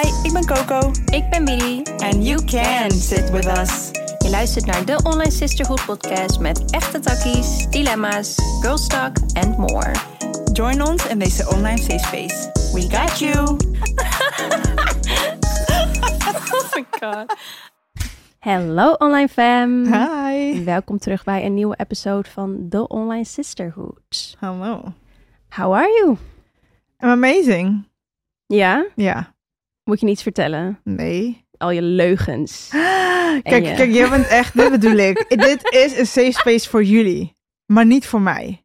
Hi, ik ben Coco. Ik ben Billy. And you can sit with us. Je luistert naar de Online Sisterhood podcast met echte takkies, dilemma's, girl talk and more. Join ons in deze online safe space. We got you. oh my god. Hallo online fam. Hi. Welkom terug bij een nieuwe episode van The Online Sisterhood. Hallo. How are you? I'm amazing. Ja? Ja. Moet je niets vertellen? Nee. Al je leugens. Kijk, je- kijk, jij bent echt, dit bedoel ik. Dit is een safe space voor jullie. Maar niet voor mij.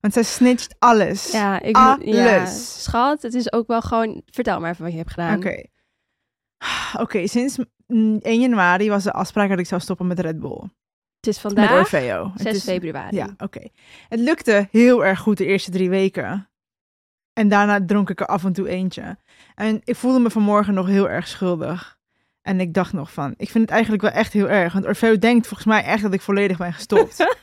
Want zij snitcht alles. Ja, ik moet- ja, Alles. schat, het is ook wel gewoon... Vertel maar even wat je hebt gedaan. Oké. Oké, sinds mm, 1 januari was de afspraak dat ik zou stoppen met Red Bull. Het is Met vandaag Orfeo. Het 6 is- februari. Ja, oké. Het lukte heel erg goed de eerste drie weken. En daarna dronk ik er af en toe eentje. En ik voelde me vanmorgen nog heel erg schuldig. En ik dacht nog van, ik vind het eigenlijk wel echt heel erg. Want Orfeo denkt volgens mij echt dat ik volledig ben gestopt.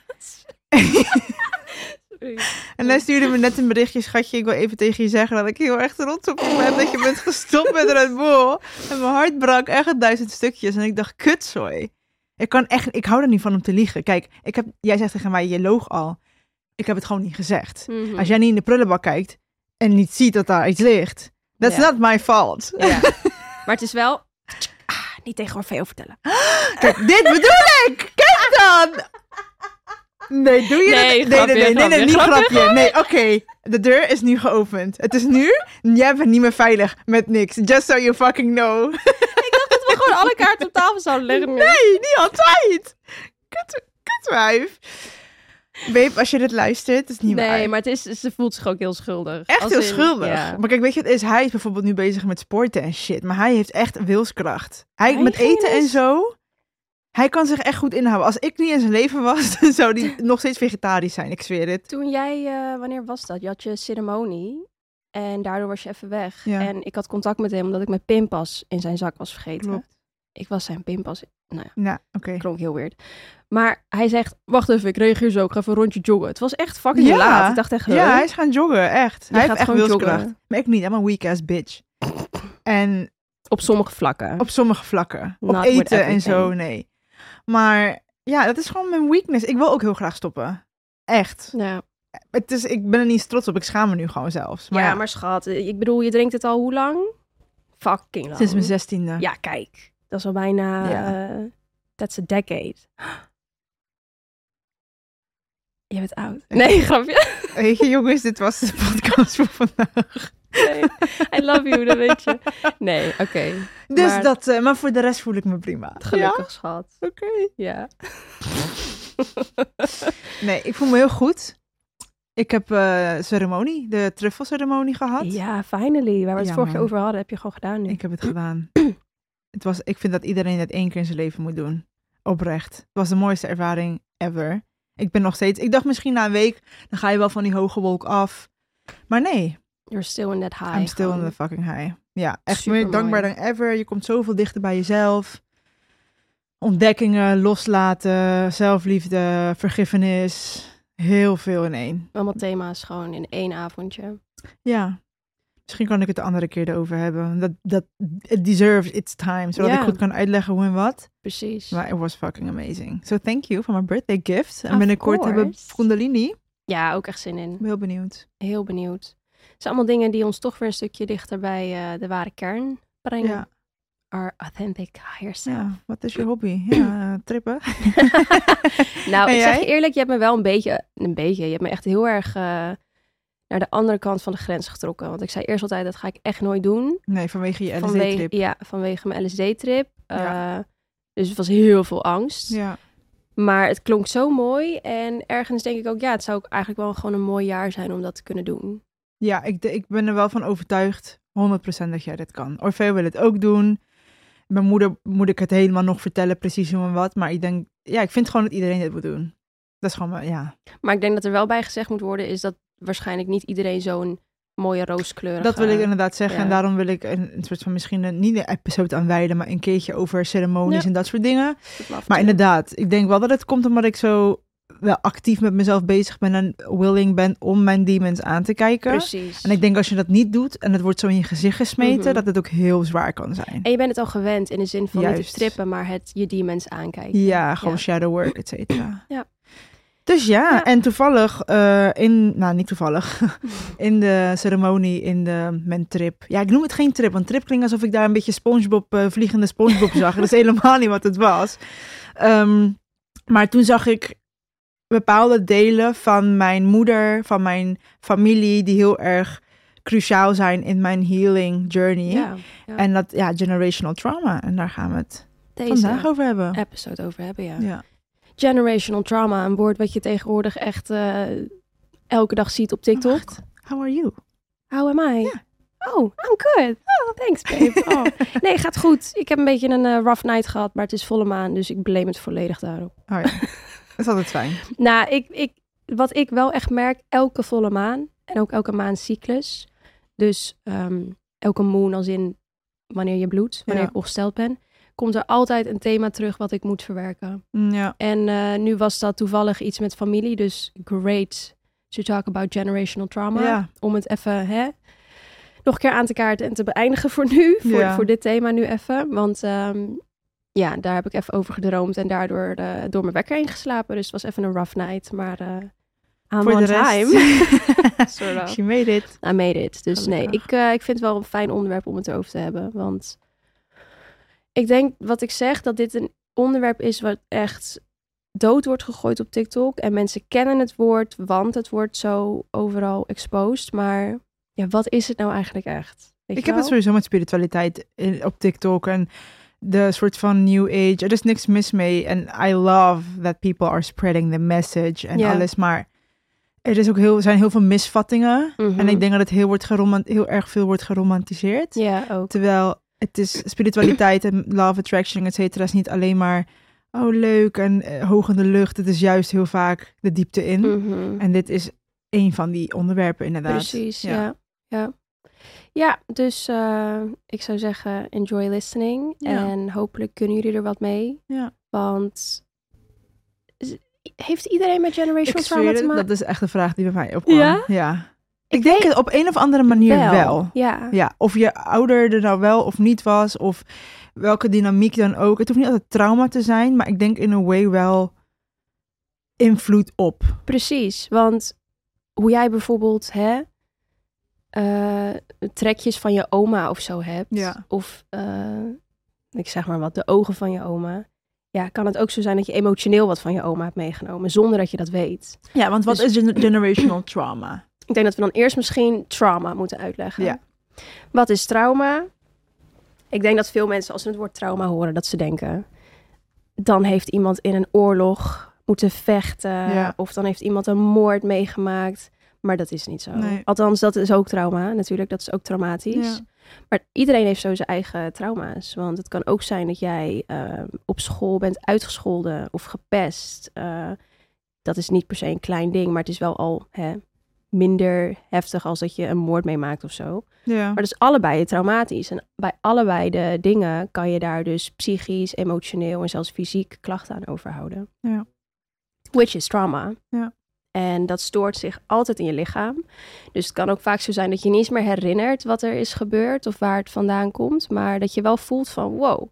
en hij stuurde me net een berichtje, schatje, ik wil even tegen je zeggen dat ik heel erg trots op je ben dat je bent gestopt met Red Bull. En mijn hart brak echt een duizend stukjes. En ik dacht, kutzooi. Ik kan echt, ik hou er niet van om te liegen. Kijk, ik heb, jij zegt tegen mij, je loog al. Ik heb het gewoon niet gezegd. Mhm. Als jij niet in de prullenbak kijkt en niet ziet dat daar iets ligt, that's Ja. not my fault. Ja. Maar het is wel... Ah, niet tegen Orfeo vertellen. Kijk, dit bedoel ik! Kijk dan! Nee, doe je Nee, dat? Nee, nee, nee, nee, nee, grapje, niet grapje, grapje. Nee, oké. De deur is nu geopend. Het is nu, jij bent niet meer veilig met niks. Just so you fucking know. Dat we gewoon alle kaarten op tafel zouden leggen. nu. Nee, niet altijd. Kut, kutwijf. Babe, als je dit luistert, het is niet waar. Nee, maar het is, ze voelt zich ook heel schuldig. Echt Als heel in- schuldig. ja. Maar kijk, weet je, het is, hij is bijvoorbeeld nu bezig met sporten en shit. Maar hij heeft echt wilskracht. Hij, Hij met eten en zo. Hij kan zich echt goed inhouden. Als ik niet in zijn leven was, dan zou hij nog steeds vegetarisch zijn. Ik zweer het. Toen jij, eh, wanneer was dat? Je had je ceremonie en daardoor was je even weg. Ja. En ik had contact met hem omdat ik mijn pinpas in zijn zak was vergeten. Klopt. Ik was zijn pinpas. Nou ja, Nou, oké. klonk heel weird. Maar hij zegt, wacht even, ik reageer zo, ik ga even een rondje joggen. Het was echt fucking Ja. laat. Ik dacht echt? Ja, hij is gaan joggen, echt. Hij gaat heeft echt wilskracht. Maar ik niet, I'm een weak ass bitch. En op sommige vlakken. op sommige vlakken. Op Not eten en zo, nee. Maar ja, dat is gewoon mijn weakness. Ik wil ook heel graag stoppen. Echt. Ja. Het is, ik ben er niet trots op. Ik schaam me nu gewoon zelfs. Maar ja, ja, maar schat, ik bedoel, je drinkt het al hoe lang? Fucking lang. sinds mijn zestiende. Ja, kijk. Dat is al bijna... Ja. eh, that's a decade. Je bent oud. Nee, grapje. Weet je, jongens, dit was de podcast voor vandaag. Nee. I love you, dat weet je. Nee, oké. Dus Maar- dat, eh, maar voor de rest voel ik me prima. Gelukkig, schat. Oké. Ja. Nee, ik voel me heel goed. Ik heb eh ceremonie, de truffelceremonie gehad. Ja, finally. Waar we het Ja, vorig jaar man. over hadden, heb je gewoon gedaan nu. Ik heb het gedaan. Het was, ik vind dat iedereen het één keer in zijn leven moet doen. Oprecht. Het was de mooiste ervaring ever. Ik ben nog steeds... Ik dacht misschien na een week, dan ga je wel van die hoge wolk af. Maar nee, You're still in that high. I'm still in the fucking high. Ja, echt meer dankbaar dan ever. Je komt zoveel dichter bij jezelf. Ontdekkingen, loslaten, zelfliefde, vergiffenis. Heel veel in één. Allemaal thema's gewoon in één avondje. Ja. Misschien kan ik het de andere keer erover hebben. Dat, dat it deserves its time. Zodat ik goed kan uitleggen hoe en wat. Precies. Maar it was fucking amazing. So thank you for my birthday gift. En binnenkort hebben we. Kundalini. Ja, ook echt zin in. heel benieuwd. Heel benieuwd. Het zijn allemaal dingen die ons toch weer een stukje dichter bij eh, de ware kern brengen. Ja. Our authentic higher self. ja. Wat is je hobby? Ja, trippen. Nou, En ik zeg je eerlijk, je hebt me wel een beetje, een beetje, je hebt me echt heel erg eh, naar de andere kant van de grens getrokken. Want ik zei eerst altijd, dat ga ik echt nooit doen. Nee, vanwege je LSD-trip. ja, vanwege mijn LSD-trip. Ja. Eh, dus het was heel veel angst. Ja. Maar het klonk zo mooi. En ergens denk ik ook, ja, het zou ook eigenlijk wel gewoon een mooi jaar zijn om dat te kunnen doen. Ja, ik, ik ben er wel van overtuigd, 100% dat jij dit kan. Orfeo wil het ook doen. Mijn moeder moet ik het helemaal nog vertellen, precies hoe en wat. Maar ik denk, ja, ik vind gewoon dat iedereen dit moet doen. Dat is gewoon, maar, ja. Maar ik denk dat er wel bij gezegd moet worden, is dat waarschijnlijk niet iedereen zo'n mooie rooskleurige... Dat wil ik inderdaad zeggen. ja. En daarom wil ik een, een soort van misschien een, niet een episode aan wijden, maar een keertje over ceremonies Ja. en dat soort dingen. Maar inderdaad, ik denk wel dat het komt omdat ik zo wel actief met mezelf bezig ben en willing ben om mijn demons aan te kijken. Precies. En ik denk als je dat niet doet en het wordt zo in je gezicht gesmeten, Mhm. dat het ook heel zwaar kan zijn. En je bent het al gewend in de zin van niet Juist. te strippen, maar het je demons aankijken. Ja, gewoon Ja. shadow work, et cetera. Ja. Dus ja, Ja. en toevallig eh, in, nou niet toevallig, in de ceremonie in de mentrip. Ja, ik noem het geen trip, want trip klinkt alsof ik daar een beetje SpongeBob, eh, vliegende SpongeBob zag. Dat is helemaal niet wat het was. Ehm, maar toen zag ik bepaalde delen van mijn moeder, van mijn familie, die heel erg cruciaal zijn in mijn healing journey. Ja, ja. En dat, ja, generational trauma. En daar gaan we het Deze vandaag over hebben. episode over hebben, ja. Ja. Generational trauma, een woord wat je tegenwoordig echt eh, elke dag ziet op TikTok. Wacht, How are you? How am I? Oh, I'm good. Oh, thanks babe. Oh. Nee, gaat goed. Ik heb een beetje een eh, rough night gehad, maar het is volle maan, dus ik blame het volledig daarop. Oh ja, dat is altijd fijn. Nou, ik, ik, wat ik wel echt merk, elke volle maan en ook elke maancyclus. Dus ehm, elke moon als in wanneer je bloedt, wanneer Ja. ik ongesteld ben, komt er altijd een thema terug wat ik moet verwerken. Mm, Ja, En eh, nu was dat toevallig iets met familie, dus great to talk about generational trauma. ja. Om het even hè, nog een keer aan te kaarten en te beëindigen voor nu, voor, Ja. voor dit thema nu even. Want ehm, ja, daar heb ik even over gedroomd en daardoor eh, door mijn wekker heen geslapen. Dus het was even een rough night, maar I'm Voor de rest. time. Sort of. She made it. I made it. Dus nee, ik, ik vind het wel een fijn onderwerp om het over te hebben. Want ik denk, wat ik zeg, dat dit een onderwerp is wat echt dood wordt gegooid op TikTok. En mensen kennen het woord, want het wordt zo overal exposed. Maar ja, wat is het nou eigenlijk echt? Weet Ik heb het sowieso met spiritualiteit op TikTok en de soort van new age. Er is niks mis mee. En I love that people are spreading the message en alles. Maar er is ook heel, zijn heel veel misvattingen. Mhm. En ik denk dat het heel, wordt heel erg veel wordt geromantiseerd. Ja, ook. Terwijl het is spiritualiteit en love attraction, et cetera, is niet alleen maar oh leuk en eh, hoog in de lucht. Het is juist heel vaak de diepte in. Mhm. En dit is een van die onderwerpen inderdaad. Precies, Ja. ja. ja. Ja, dus eh, ik zou zeggen, enjoy listening. Ja. En hopelijk kunnen jullie er wat mee. Ja. Want heeft iedereen met generational trauma te maken? dat is echt de vraag die bij mij opkwam. Ja? Ja. Ik denk het op een of andere manier wel. Ja. Ja, of je ouder er nou wel of niet was, of welke dynamiek dan ook. Het hoeft niet altijd trauma te zijn, maar ik denk in een way wel invloed op. precies. Want hoe jij bijvoorbeeld hè, eh, trekjes van je oma of zo hebt. Ja. Of eh, ik zeg maar wat, de ogen van je oma. Ja, kan het ook zo zijn dat je emotioneel wat van je oma hebt meegenomen, zonder dat je dat weet. Ja, want wat Dus- is gen- generational trauma? Ik denk dat we dan eerst misschien trauma moeten uitleggen. Ja. Wat is trauma? Ik denk dat veel mensen als ze het woord trauma horen, dat ze denken... dan heeft iemand in een oorlog moeten vechten... Ja. of dan heeft iemand een moord meegemaakt. Maar dat is niet zo. Nee. Althans, dat is ook trauma natuurlijk. Dat is ook traumatisch. Ja. Maar iedereen heeft zo zijn eigen trauma's. Want het kan ook zijn dat jij eh, op school bent uitgescholden of gepest. Eh, dat is niet per se een klein ding, maar het is wel al hè, minder heftig als dat je een moord meemaakt of zo. Ja. Maar dat is allebei traumatisch. En bij allebei de dingen kan je daar dus psychisch, emotioneel en zelfs fysiek klachten aan overhouden. Ja. Which is trauma. Ja. En dat stoort zich altijd in je lichaam. Dus het kan ook vaak zo zijn dat je niet eens meer herinnert wat er is gebeurd of waar het vandaan komt. Maar dat je wel voelt van wow,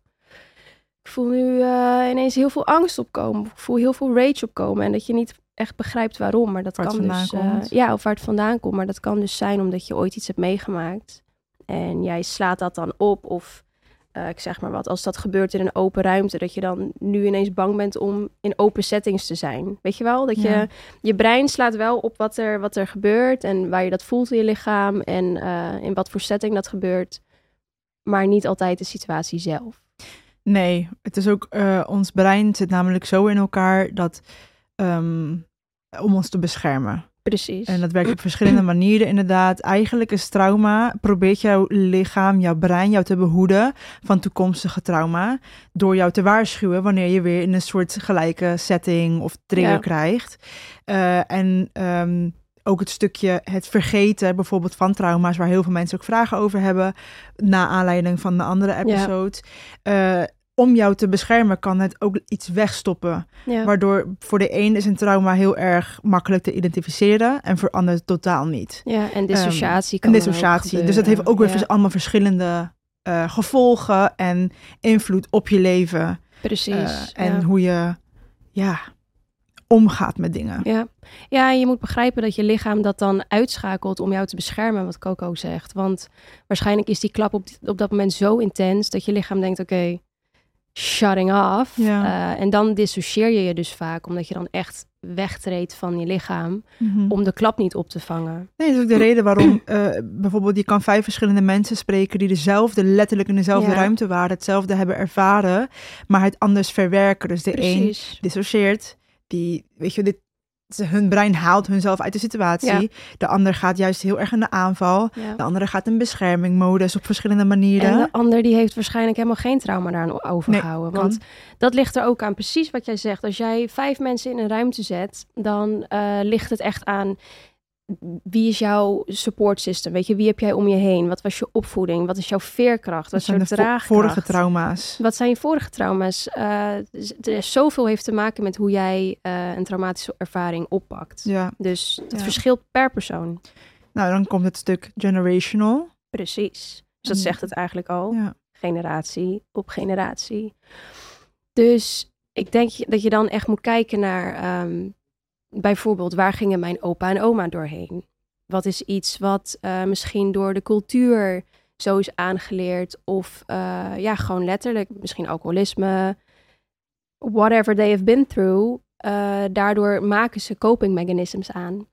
ik voel nu eh, ineens heel veel angst opkomen. Ik voel heel veel rage opkomen. En dat je niet echt begrijpt waarom. Maar dat Waar kan dus. eh, ja, of waar het vandaan komt. Maar dat kan dus zijn omdat je ooit iets hebt meegemaakt. En jij slaat dat dan op. Of eh, ik zeg maar wat, als dat gebeurt in een open ruimte, dat je dan nu ineens bang bent om in open settings te zijn. Weet je wel? Dat Ja. je je brein slaat wel op wat er, wat er gebeurt en waar je dat voelt in je lichaam en eh, in wat voor setting dat gebeurt. Maar niet altijd de situatie zelf. Nee, het is ook, ons brein zit namelijk zo in elkaar dat, ehm, om ons te beschermen. Precies. En dat werkt op verschillende manieren inderdaad. Eigenlijk is trauma, probeert jouw lichaam, jouw brein jou te behoeden van toekomstige trauma. Door jou te waarschuwen wanneer je weer in een soort gelijke setting of trigger Ja. krijgt. Eh, en ehm, ook het stukje het vergeten bijvoorbeeld van trauma's, waar heel veel mensen ook vragen over hebben, na aanleiding van de andere episode. Eh, om jou te beschermen kan het ook iets wegstoppen. Ja. Waardoor voor de een is een trauma heel erg makkelijk te identificeren en voor ander totaal niet. ja, en dissociatie Ehm, En kan ook dissociatie. Dus dat heeft ook weer allemaal verschillende eh, gevolgen en invloed op je leven. Precies. eh, en ja. hoe je ja, omgaat met dingen. Ja. ja, en je moet begrijpen dat je lichaam dat dan uitschakelt om jou te beschermen, wat Coco zegt. Want waarschijnlijk is die klap op, op dat moment zo intens dat je lichaam denkt, oké, shutting off. Ja. Eh, en dan dissocieer je je dus vaak, omdat je dan echt wegtreedt van je lichaam Mhm. om de klap niet op te vangen. Nee, dat is ook de reden waarom eh, bijvoorbeeld je kan vijf verschillende mensen spreken die dezelfde, letterlijk in dezelfde Ja. ruimte waren, hetzelfde hebben ervaren, maar het anders verwerken. Dus de een dissocieert, die, weet je, dit, hun brein haalt hunzelf uit de situatie. Ja. De ander gaat juist heel erg in de aanval. Ja. De andere gaat in beschermingmodus op verschillende manieren. En de ander die heeft waarschijnlijk helemaal geen trauma daaraan overgehouden. want dat ligt er ook aan, precies wat jij zegt. Als jij vijf mensen in een ruimte zet, dan eh, ligt het echt aan wie is jouw support system? Weet je, wie heb jij om je heen? Wat was je opvoeding? Wat is jouw veerkracht? Wat zijn de vo- draagkracht? vorige trauma's. Wat zijn je vorige trauma's? Eh, er zoveel heeft te maken met hoe jij eh, een traumatische ervaring oppakt. Ja, Dus het Ja. verschilt per persoon. nou dan komt het stuk generational. Precies. Dus dat Ja. zegt het eigenlijk al. Ja. generatie op generatie. Dus ik denk je- dat je dan echt moet kijken naar ehm, bijvoorbeeld waar gingen mijn opa en oma doorheen? Wat is iets wat eh, misschien door de cultuur zo is aangeleerd of eh, ja, gewoon letterlijk misschien alcoholisme, whatever they have been through. eh, daardoor maken ze coping mechanisms aan.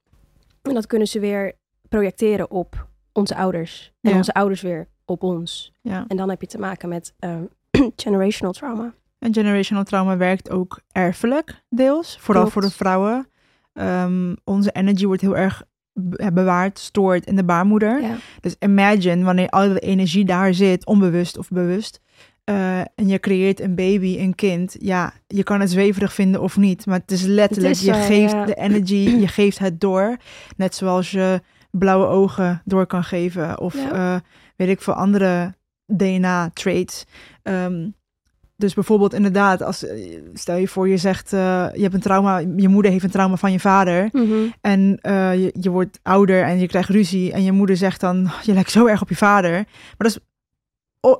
En dat kunnen ze weer projecteren op onze ouders. En Ja. onze ouders weer op ons. Ja. En dan heb je te maken met generational trauma. En generational trauma werkt ook erfelijk, deels. Vooral Klopt. voor de vrouwen. Ehm, onze energy wordt heel erg be- bewaard, stoort in de baarmoeder. Ja, Dus imagine wanneer al de energie daar zit, onbewust of bewust. eh, en je creëert een baby, een kind. Ja, je kan het zweverig vinden of niet. Maar het is letterlijk, is je zo, geeft ja. de energy, je geeft het door. Net zoals je blauwe ogen door kan geven. Of Ja. eh, weet ik veel andere DNA-traits. Ehm, dus bijvoorbeeld inderdaad, als, eh, stel je voor je zegt, eh, je hebt een trauma, je moeder heeft een trauma van je vader. Mhm. En eh, je, je wordt ouder en je krijgt ruzie. En je moeder zegt dan, "Oh, je lijkt zo erg op je vader. Maar dat is...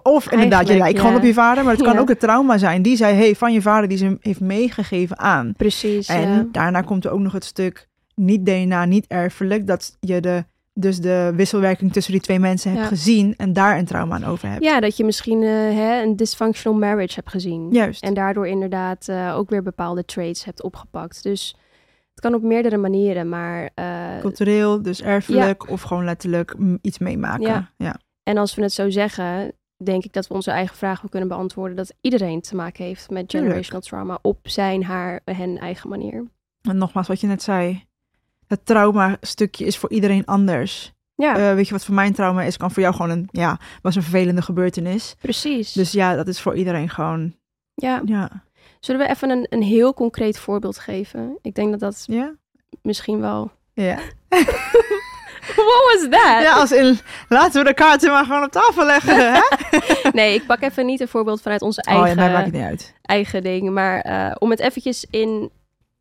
Of inderdaad, je lijkt gewoon op je vader. Maar het kan Ja. ook het trauma zijn die zij heeft van je vader. Die ze heeft meegegeven aan. precies. En ja. daarna komt er ook nog het stuk niet DNA, niet erfelijk. Dat je de, dus de wisselwerking tussen die twee mensen hebt Ja. gezien. En daar een trauma aan over hebt. ja, dat je misschien eh, hè, een dysfunctional marriage hebt gezien. Juist. En daardoor inderdaad eh, ook weer bepaalde traits hebt opgepakt. Dus het kan op meerdere manieren. Maar, eh, Cultureel, dus erfelijk. Of gewoon letterlijk iets meemaken. Ja. ja. en als we het zo zeggen, denk ik dat we onze eigen vraag wel kunnen beantwoorden. Dat iedereen te maken heeft met Tuurlijk. generational trauma op zijn, haar, hen eigen manier. En nogmaals, wat je net zei. Het trauma-stukje is voor iedereen anders. Ja, Eh, weet je wat voor mijn trauma is? Kan voor jou gewoon een, ja, was een vervelende gebeurtenis. precies. Dus ja, dat is voor iedereen gewoon, ja. ja. Zullen we even een, een heel concreet voorbeeld geven? Ik denk dat dat Ja? misschien wel... Ja. What was that? Ja, als in, laten we de kaarten maar gewoon op tafel leggen, hè? Nee, ik pak even niet een voorbeeld vanuit onze Oh ja, eigen, nee, maakt het niet uit. eigen ding. Maar eh, om het eventjes in,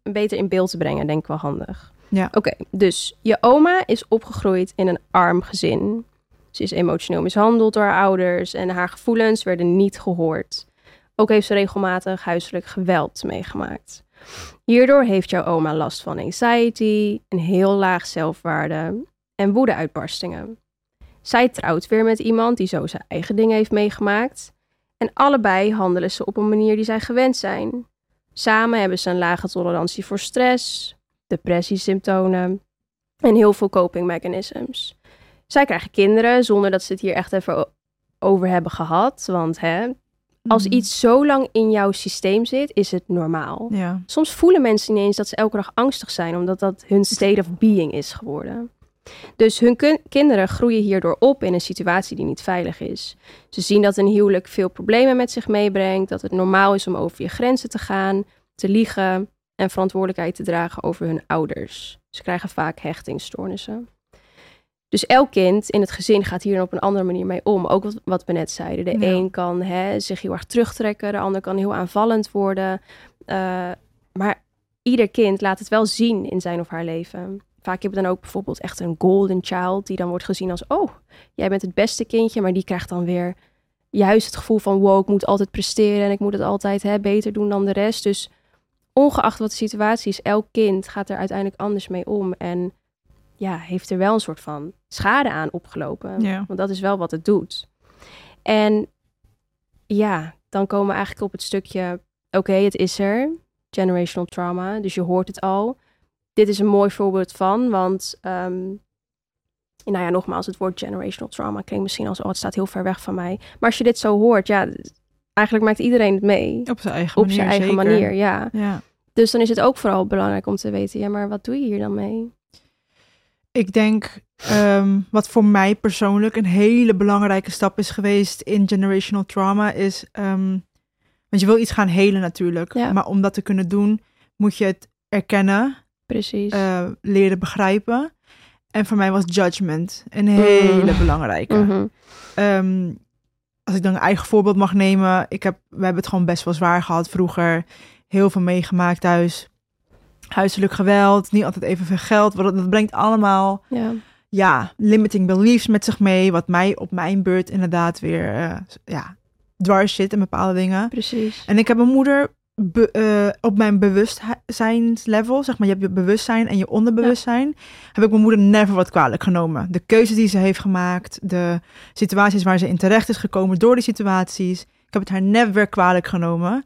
beter in beeld te brengen, denk ik wel handig. Ja. Oké, dus je oma is opgegroeid in een arm gezin. Ze is emotioneel mishandeld door haar ouders en haar gevoelens werden niet gehoord. Ook heeft ze regelmatig huiselijk geweld meegemaakt. Hierdoor heeft jouw oma last van anxiety, een heel laag zelfwaarde en woedeuitbarstingen. Zij trouwt weer met iemand die zo zijn eigen dingen heeft meegemaakt. En allebei handelen ze op een manier die zij gewend zijn. Samen hebben ze een lage tolerantie voor stress, depressiesymptomen en heel veel coping mechanisms. Zij krijgen kinderen zonder dat ze het hier echt even over hebben gehad. Want hè, als Mhm. iets zo lang in jouw systeem zit, is het normaal. Ja, Soms voelen mensen niet eens dat ze elke dag angstig zijn, omdat dat hun state of being is geworden. Dus hun kinderen groeien hierdoor op in een situatie die niet veilig is. Ze zien dat een huwelijk veel problemen met zich meebrengt, dat het normaal is om over je grenzen te gaan, te liegen en verantwoordelijkheid te dragen over hun ouders. Ze krijgen vaak hechtingstoornissen. Dus elk kind in het gezin gaat hier op een andere manier mee om. Ook wat, wat we net zeiden. De Ja. een kan hè, zich heel erg terugtrekken, de ander kan heel aanvallend worden. Eh, maar ieder kind laat het wel zien in zijn of haar leven. Vaak heb je dan ook bijvoorbeeld echt een golden child, die dan wordt gezien als: Oh, jij bent het beste kindje, maar die krijgt dan weer juist het gevoel van: Wow, ik moet altijd presteren en ik moet het altijd hè, beter doen dan de rest. Dus ongeacht wat de situatie is, elk kind gaat er uiteindelijk anders mee om. En ja, heeft er wel een soort van schade aan opgelopen. Ja. Want dat is wel wat het doet. En ja, dan komen we eigenlijk op het stukje: oké, het is er. Generational trauma. Dus je hoort het al. Dit is een mooi voorbeeld van, want. ehm, nou ja, nogmaals, het woord generational trauma klinkt misschien als, oh, het staat heel ver weg van mij. Maar als je dit zo hoort, ja, eigenlijk maakt iedereen het mee. Op zijn eigen Op manier, zijn eigen zeker. manier, ja. Ja. Dus dan is het ook vooral belangrijk om te weten, ja, maar wat doe je hier dan mee? Ik denk ehm, wat voor mij persoonlijk een hele belangrijke stap is geweest in generational trauma is, ehm, want je wil iets gaan helen natuurlijk, Ja. maar om dat te kunnen doen moet je het erkennen, Precies. eh, leren begrijpen. En voor mij was judgment een hele Mm. belangrijke. Mhm. Ehm, als ik dan een eigen voorbeeld mag nemen, ik heb, we hebben het gewoon best wel zwaar gehad vroeger. Heel veel meegemaakt thuis. Huiselijk geweld, niet altijd evenveel geld. Dat, dat brengt allemaal Ja, ja, limiting beliefs met zich mee. Wat mij op mijn beurt inderdaad weer eh, ja, dwars zit in bepaalde dingen. precies. En ik heb mijn moeder be- eh, op mijn bewustzijnslevel, zeg maar, je hebt je bewustzijn en je onderbewustzijn, heb ik mijn moeder never wat kwalijk genomen. De keuzes die ze heeft gemaakt, de situaties waar ze in terecht is gekomen door die situaties, ik heb het haar never kwalijk genomen.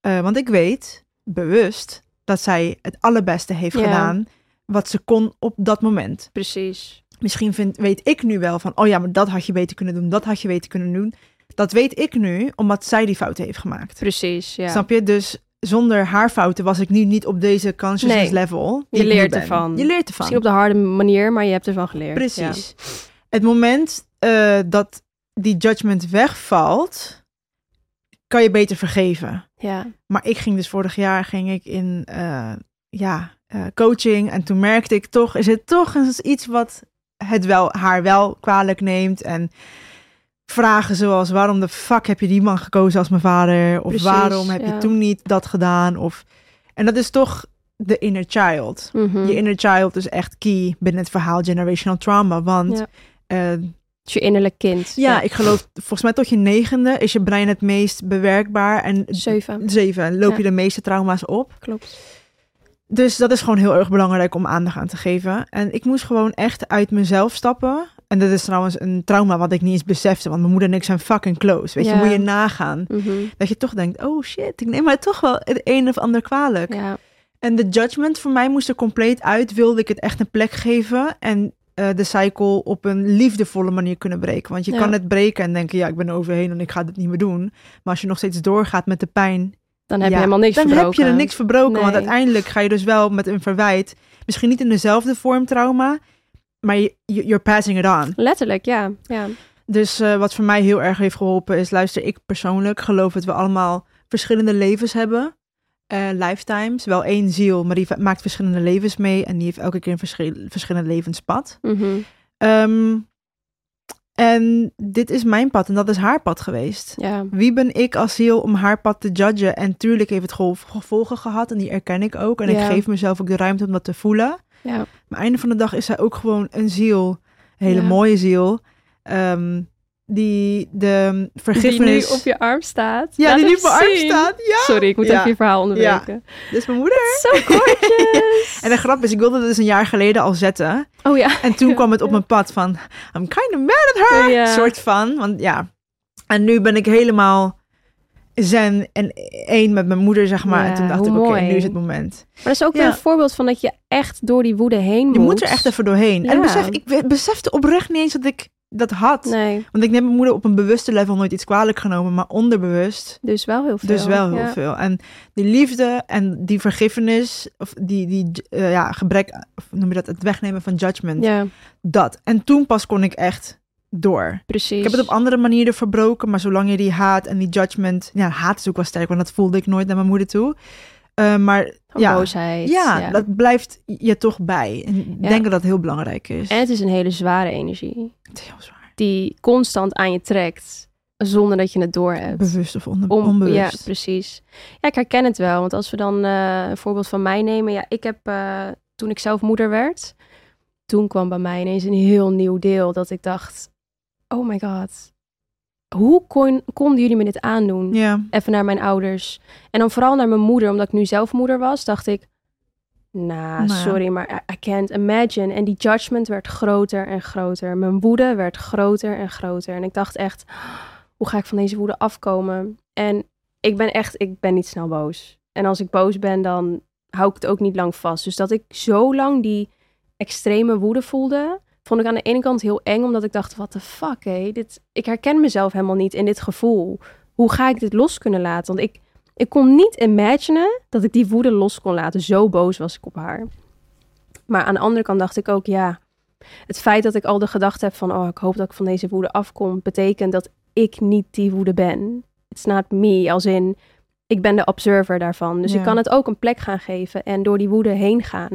Eh, want ik weet, bewust, dat zij het allerbeste heeft Ja. gedaan wat ze kon op dat moment. Precies. Misschien vind, weet ik nu wel van, oh ja, maar dat had je beter kunnen doen, dat had je beter kunnen doen. Dat weet ik nu, omdat zij die fouten heeft gemaakt. Precies, ja. Snap je? Dus zonder haar fouten was ik nu niet op deze consciousness Nee. level. Je leert ervan. Je leert ervan. Misschien op de harde manier, maar je hebt ervan geleerd. Precies. Het moment eh, dat die judgment wegvalt, kan je beter vergeven. Ja. Maar ik ging dus vorig jaar ging ik in eh, ja, eh, coaching en toen merkte ik toch, is het toch eens iets wat het wel, haar wel kwalijk neemt en vragen zoals waarom de fuck heb je die man gekozen als mijn vader of Precies, waarom heb ja. je toen niet dat gedaan of en dat is toch de inner child. Mhm. Je inner child is echt key binnen het verhaal generational trauma, want Ja. eh, je innerlijk kind. ja, ik geloof volgens mij tot je negende is je brein het meest bewerkbaar en Zeven. zeven loop Ja. je de meeste trauma's op. Klopt. Dus dat is gewoon heel erg belangrijk om aandacht aan te geven. En ik moest gewoon echt uit mezelf stappen. En dat is trouwens een trauma wat ik niet eens besefte. Want mijn moeder en ik zijn fucking close. Weet je, moet je nagaan. Mhm. Dat je toch denkt, oh shit, ik neem mij toch wel het een of ander kwalijk. Ja. En de judgment voor mij moest er compleet uit. Wilde ik het echt een plek geven. En eh, de cycle op een liefdevolle manier kunnen breken. Want je Ja. kan het breken en denken, ja, ik ben er overheen en ik ga dit niet meer doen. Maar als je nog steeds doorgaat met de pijn, Dan heb je helemaal niks dan verbroken. heb je er niks verbroken. Want uiteindelijk ga je dus wel met een verwijt, misschien niet in dezelfde vorm trauma, maar je, je- you're passing it on. Letterlijk, ja. ja. Dus eh, wat voor mij heel erg heeft geholpen is, luister, ik persoonlijk geloof dat we allemaal verschillende levens hebben. Eh, lifetimes, wel één ziel, maar die maakt verschillende levens mee en die heeft elke keer een verschil, verschillend levenspad. Mhm. Ehm, en dit is mijn pad en dat is haar pad geweest. Ja. Wie ben ik als ziel om haar pad te judgen? En tuurlijk heeft het gevolgen gehad en die erken ik ook. En ik geef mezelf ook de ruimte om dat te voelen. Ja. Maar einde van de dag is zij ook gewoon een ziel. Een hele mooie ziel. ehm, die de vergiffenis... Die nu op je arm staat. Ja, Laat die nu op mijn arm staat. Ja. Sorry, ik moet Ja. even je verhaal onderbreken. Is mijn moeder. Zo gorgeous. En de grap is, ik wilde het dus een jaar geleden al zetten. oh ja. En toen kwam het op mijn pad van... I'm kind of mad at her. Ja. Soort van. Want ja. En nu ben ik helemaal zen en één met mijn moeder, zeg maar. En toen dacht ik, oké, nu is het moment. Maar dat is ook weer een voorbeeld van dat je echt door die woede heen moet. Je moet er echt even doorheen. En besef, ik be- besefte oprecht niet eens dat ik dat had. Nee, Want ik neem mijn moeder op een bewuste level nooit iets kwalijk genomen, maar onderbewust dus wel heel veel. dus wel heel Ja. veel. En die liefde en die vergiffenis, of die, die eh, ja, gebrek, of noem je dat, het wegnemen van judgment, Ja, dat. En toen pas kon ik echt door. precies. Ik heb het op andere manieren verbroken, maar zolang je die haat en die judgment, ja, haat is ook wel sterk, want dat voelde ik nooit naar mijn moeder toe. Eh, maar Van ja, boosheid. ja, dat blijft je toch bij. En ik Ja. denk dat dat heel belangrijk is. En het is een hele zware energie. Het is heel zwaar. Die constant aan je trekt. Zonder dat je het doorhebt. Bewust of Om- onbewust. Ja, precies. Ja, ik herken het wel. Want als we dan eh, een voorbeeld van mij nemen. Ja, ik heb eh, toen ik zelf moeder werd. Toen kwam bij mij ineens een heel nieuw deel. Dat ik dacht, oh my god. Hoe kon, konden jullie me dit aandoen? Ja, Even naar mijn ouders. En dan vooral naar mijn moeder. Omdat ik nu zelf moeder was. Dacht ik, nou, Nou sorry, maar I, I can't imagine. En die judgment werd groter en groter. Mijn woede werd groter en groter. En ik dacht echt, hoe ga ik van deze woede afkomen? En ik ben echt, ik ben niet snel boos. En als ik boos ben, dan hou ik het ook niet lang vast. Dus dat ik zo lang die extreme woede voelde, vond ik aan de ene kant heel eng, omdat ik dacht, what the fuck, hé? Dit, ik herken mezelf helemaal niet in dit gevoel. Hoe ga ik dit los kunnen laten? Want ik, ik kon niet imaginen dat ik die woede los kon laten. Zo boos was ik op haar. Maar aan de andere kant dacht ik ook, ja, het feit dat ik al de gedachte heb van, oh, ik hoop dat ik van deze woede afkom, betekent dat ik niet die woede ben. It's not me, als in, ik ben de observer daarvan. Dus Ja. ik kan het ook een plek gaan geven en door die woede heen gaan.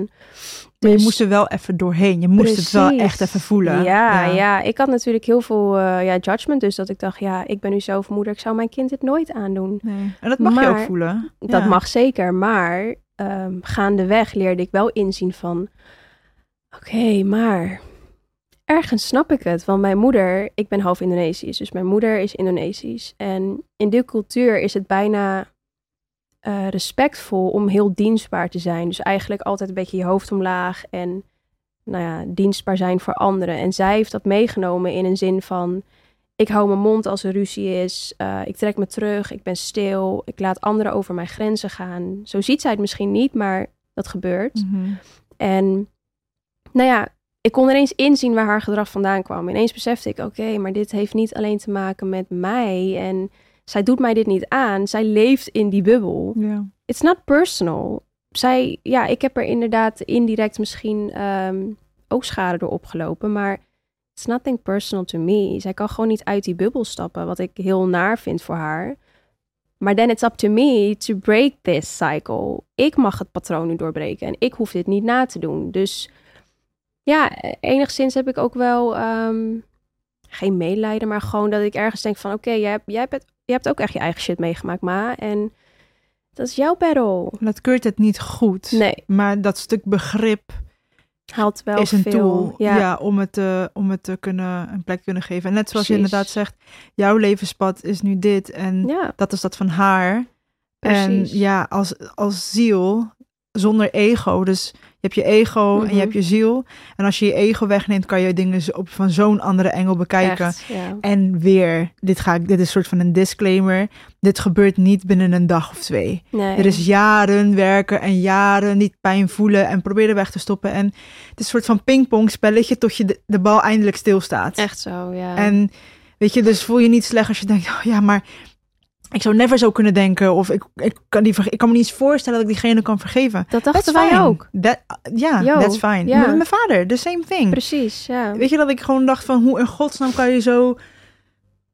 maar je Dus- moest er wel even doorheen. Je moest het wel echt even voelen. Ja, ja. ik had natuurlijk heel veel eh, ja, judgment. Dus dat ik dacht, ja, ik ben nu zelf moeder. Ik zou mijn kind dit nooit aandoen. Nee. En dat mag je ook voelen. Dat mag zeker. Maar ehm, gaandeweg leerde ik wel inzien van... Oké, maar ergens snap ik het. Want mijn moeder, ik ben half Indonesisch. Dus mijn moeder is Indonesisch. En in die cultuur is het bijna eh, respectvol om heel dienstbaar te zijn. Dus eigenlijk altijd een beetje je hoofd omlaag en nou ja, dienstbaar zijn voor anderen. En zij heeft dat meegenomen in een zin van... Ik hou mijn mond als er ruzie is. eh, ik trek me terug. Ik ben stil. Ik laat anderen over mijn grenzen gaan. Zo ziet zij het misschien niet, maar dat gebeurt. Mhm. En nou ja, ik kon ineens inzien waar haar gedrag vandaan kwam. Ineens besefte ik, oké, maar dit heeft niet alleen te maken met mij. En zij doet mij dit niet aan. Zij leeft in die bubbel. It's not personal. Zij, ja, ik heb er inderdaad indirect misschien ehm, ook schade door opgelopen. Maar it's nothing personal to me. Zij kan gewoon niet uit die bubbel stappen. Wat ik heel naar vind voor haar. Maar then it's up to me to break this cycle. Ik mag het patroon nu doorbreken. En ik hoef dit niet na te doen. Dus ja, enigszins heb ik ook wel ehm, geen medelijden. Maar gewoon dat ik ergens denk van... Oké, jij, hebt, jij, hebt, jij hebt ook echt je eigen shit meegemaakt, ma. En dat is jouw battle. Dat keurt het niet goed. Nee, Maar dat stuk begrip haalt wel is een veel. tool Ja, ja. om, het, te, om het te kunnen, een plek kunnen geven. En net zoals je inderdaad zegt, jouw levenspad is nu dit en ja, dat is dat van haar. Precies. En ja, als, als ziel, zonder ego. Dus je hebt je ego en Mhm. je hebt je ziel. En als je je ego wegneemt, kan je dingen op van zo'n andere engel bekijken. echt. Ja. En weer, dit, ga ik, dit is een soort van een disclaimer. Dit gebeurt niet binnen een dag of twee. Nee. Er is jaren werken en jaren niet pijn voelen en proberen weg te stoppen. En het is een soort van pingpong spelletje tot je de, de bal eindelijk stilstaat. Echt zo, ja. En weet je, dus voel je niet slecht als je denkt, oh ja, maar ik zou never zo kunnen denken. Of ik, ik, kan, die, ik kan me niet eens voorstellen dat ik diegene kan vergeven. dat That's dachten wij fine. ook. That, ja, Yo, that's fine. ja. Met mijn vader, the same thing. Precies, ja. Weet je dat ik gewoon dacht van hoe in godsnaam kan je zo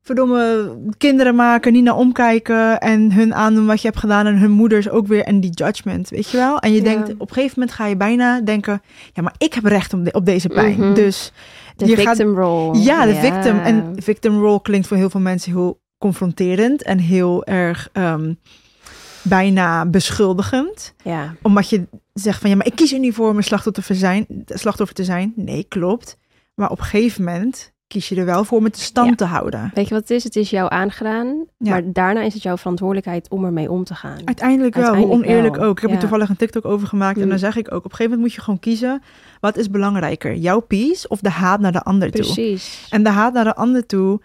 verdomme kinderen maken, niet naar omkijken en hun aandoen wat je hebt gedaan en hun moeders ook weer en die judgment, weet je wel? En je Ja. denkt op een gegeven moment ga je bijna denken, ja, maar ik heb recht op, de- op deze pijn. Mhm. Dus De je gaat- victim role. ja, de victim en victim role klinkt voor heel veel mensen heel confronterend en heel erg ehm, bijna beschuldigend Ja, omdat je zegt van ja, maar ik kies er niet voor om een slachtoffer te zijn. Slachtoffer te zijn. Nee, klopt. Maar op een gegeven moment kies je er wel voor om het stand Ja. te houden. weet je wat het is? Het is jou aangedaan, Ja. maar daarna is het jouw verantwoordelijkheid om ermee om te gaan. Uiteindelijk wel, Uiteindelijk hoe oneerlijk wel, ook. Ik heb ja. er toevallig een TikTok over gemaakt en Mm. dan zeg ik ook, op een gegeven moment moet je gewoon kiezen, wat is belangrijker? Jouw peace of de haat naar de ander toe? Precies. En de haat naar de ander toe,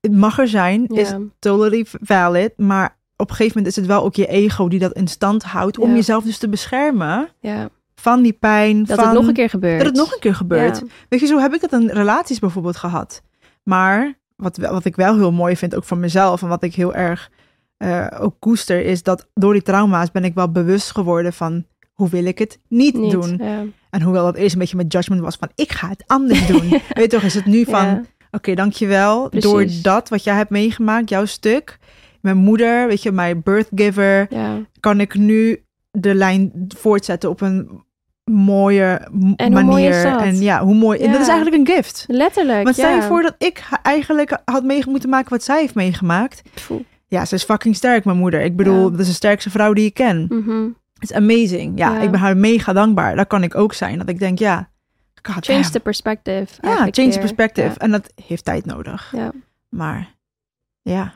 het mag er zijn, is totally valid, maar op een gegeven moment is het wel ook je ego die dat in stand houdt om jezelf dus te beschermen ja, van die pijn, dat van het nog een keer gebeurt. dat het nog een keer gebeurt. Weet je, zo heb ik het in relaties bijvoorbeeld gehad. Maar wat, wat ik wel heel mooi vind, ook van mezelf, en wat ik heel erg eh, ook koester, is dat door die trauma's ben ik wel bewust geworden van hoe wil ik het niet, Niet, doen. Ja. En hoewel dat eerst een beetje met judgment was van ik ga het anders doen. Weet je toch, is het nu van Oké, dankjewel. Precies. Door dat wat jij hebt meegemaakt, jouw stuk, mijn moeder, weet je, mijn birth giver, Ja. kan ik nu de lijn voortzetten op een mooie En manier. mooi? En ja, hoe mooi. En dat is eigenlijk een gift. Letterlijk, Want stel ja. je voor dat ik eigenlijk had mee moeten maken wat zij heeft meegemaakt. Pfoe. Ja, ze is fucking sterk, mijn moeder. Ik bedoel, Ja. dat is de sterkste vrouw die ik ken. Mhm. Het is amazing. Ja, Ja. ik ben haar mega dankbaar. Dat kan ik ook zijn. Dat ik denk, ja, god Change damn. the perspective. Ja, change the perspective. En dat heeft tijd nodig. Ja. Maar ja,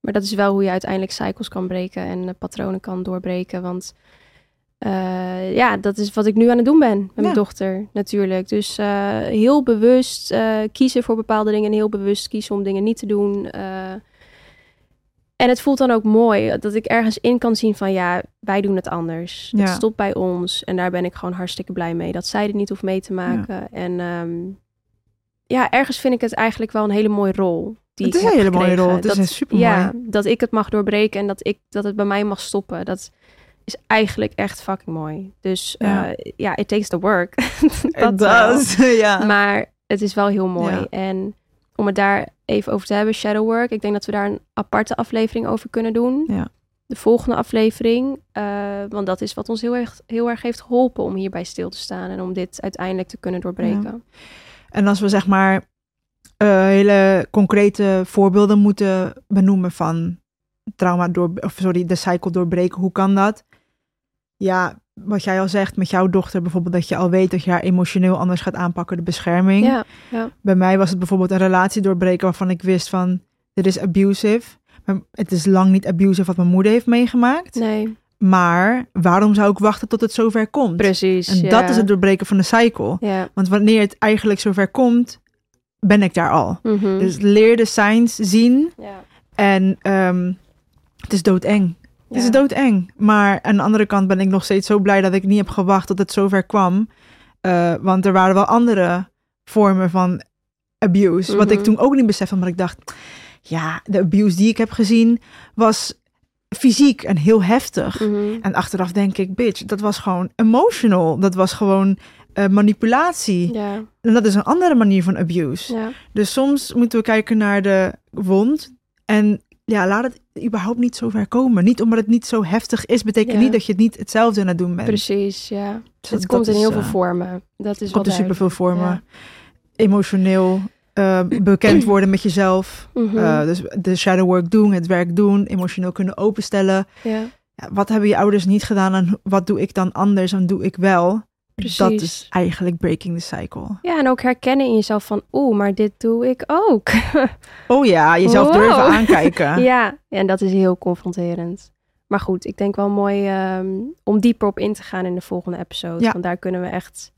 Maar dat is wel hoe je uiteindelijk cycles kan breken en patronen kan doorbreken. Want eh, ja, dat is wat ik nu aan het doen ben met mijn dochter natuurlijk. Dus eh, heel bewust eh, kiezen voor bepaalde dingen en heel bewust kiezen om dingen niet te doen. Eh. en het voelt dan ook mooi dat ik ergens in kan zien van ja, wij doen het anders. Het Ja. stopt bij ons en daar ben ik gewoon hartstikke blij mee. Dat zij er niet hoeft mee te maken. En ehm, ja, ergens vind ik het eigenlijk wel een hele mooie rol. Die het is een hele mooie rol. Het is Dat- een super mooi. ja, dat ik het mag doorbreken en dat, ik, dat het bij mij mag stoppen. Dat is eigenlijk echt fucking mooi. Dus Ja. ja it takes the work. Wel. does. ja. Maar het is wel heel mooi. Ja. En om het daar even over te hebben, shadow work. Ik denk dat we daar een aparte aflevering over kunnen doen. Ja. De volgende aflevering. eh, want dat is wat ons heel erg, heel erg heeft geholpen om hierbij stil te staan. En om dit uiteindelijk te kunnen doorbreken. En als we zeg maar eh, hele concrete voorbeelden moeten benoemen van trauma door, of sorry, de cycle doorbreken, hoe kan dat? Ja, wat jij al zegt met jouw dochter bijvoorbeeld, dat je al weet dat je haar emotioneel anders gaat aanpakken, de bescherming. Ja, ja. Bij mij was het bijvoorbeeld een relatie doorbreken waarvan ik wist van, dit is abusive. Maar het is lang niet abusive wat mijn moeder heeft meegemaakt. nee, Maar waarom zou ik wachten tot het zover komt? precies. En ja. dat is het doorbreken van de cycle. Ja. Want wanneer het eigenlijk zover komt, ben ik daar al. mhm. Dus leer de signs zien. ja. En ehm, het is doodeng. Het is doodeng. Maar aan de andere kant ben ik nog steeds zo blij dat ik niet heb gewacht tot het zover kwam. Eh, want er waren wel andere vormen van abuse. Wat ik Mhm. toen ook niet besefte. Maar ik dacht, ja, de abuse die ik heb gezien was fysiek en heel heftig. Mhm. En achteraf denk ik, bitch, dat was gewoon emotional. Dat was gewoon eh, manipulatie. En dat is een andere manier van abuse. Dus soms moeten we kijken naar de wond. En ja, laat het überhaupt niet zo ver komen. Niet omdat het niet zo heftig is, betekent Ja. niet dat je het niet hetzelfde aan het doen bent. precies, ja. Dus het dat komt in heel eh, veel vormen. Dat is komt in superveel vormen. Emotioneel eh, bekend worden met jezelf. Mhm. Eh, dus de shadow work doen, het werk doen, emotioneel kunnen openstellen. ja, Ja, wat hebben je ouders niet gedaan en wat doe ik dan anders en doe ik wel? Precies. Dat is eigenlijk breaking the cycle. Ja, en ook herkennen in jezelf van, oeh, maar dit doe ik ook. Oh ja, jezelf Wow. durven aankijken. ja, en dat is heel confronterend. Maar goed, ik denk wel mooi ehm, om dieper op in te gaan in de volgende episode. Ja. Want daar kunnen we echt